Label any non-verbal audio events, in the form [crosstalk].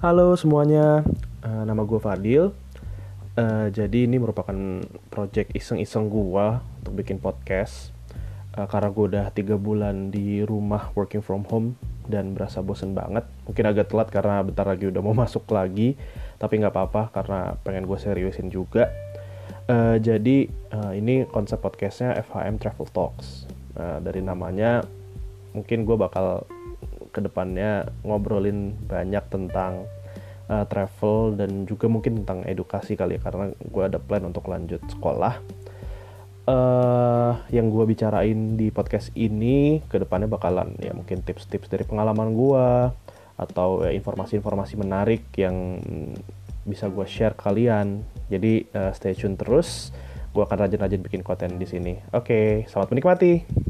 Halo semuanya, uh, nama gue Fadil. Uh, jadi ini merupakan project iseng-iseng gue untuk bikin podcast. Uh, karena gue udah tiga bulan di rumah working from home dan berasa bosen banget. Mungkin agak telat karena bentar lagi udah mau [laughs] masuk lagi, tapi nggak apa-apa karena pengen gue seriusin juga. Uh, jadi uh, ini konsep podcastnya FHM Travel Talks. Uh, dari namanya mungkin gue bakal ke depannya ngobrolin banyak tentang uh, travel dan juga mungkin tentang edukasi kali ya karena gue ada plan untuk lanjut sekolah. Uh, yang gue bicarain di podcast ini ke depannya bakalan ya mungkin tips-tips dari pengalaman gue atau ya, informasi-informasi menarik yang bisa gue share kalian. Jadi uh, stay tune terus. Gue akan rajin-rajin bikin konten di sini. Oke okay, selamat menikmati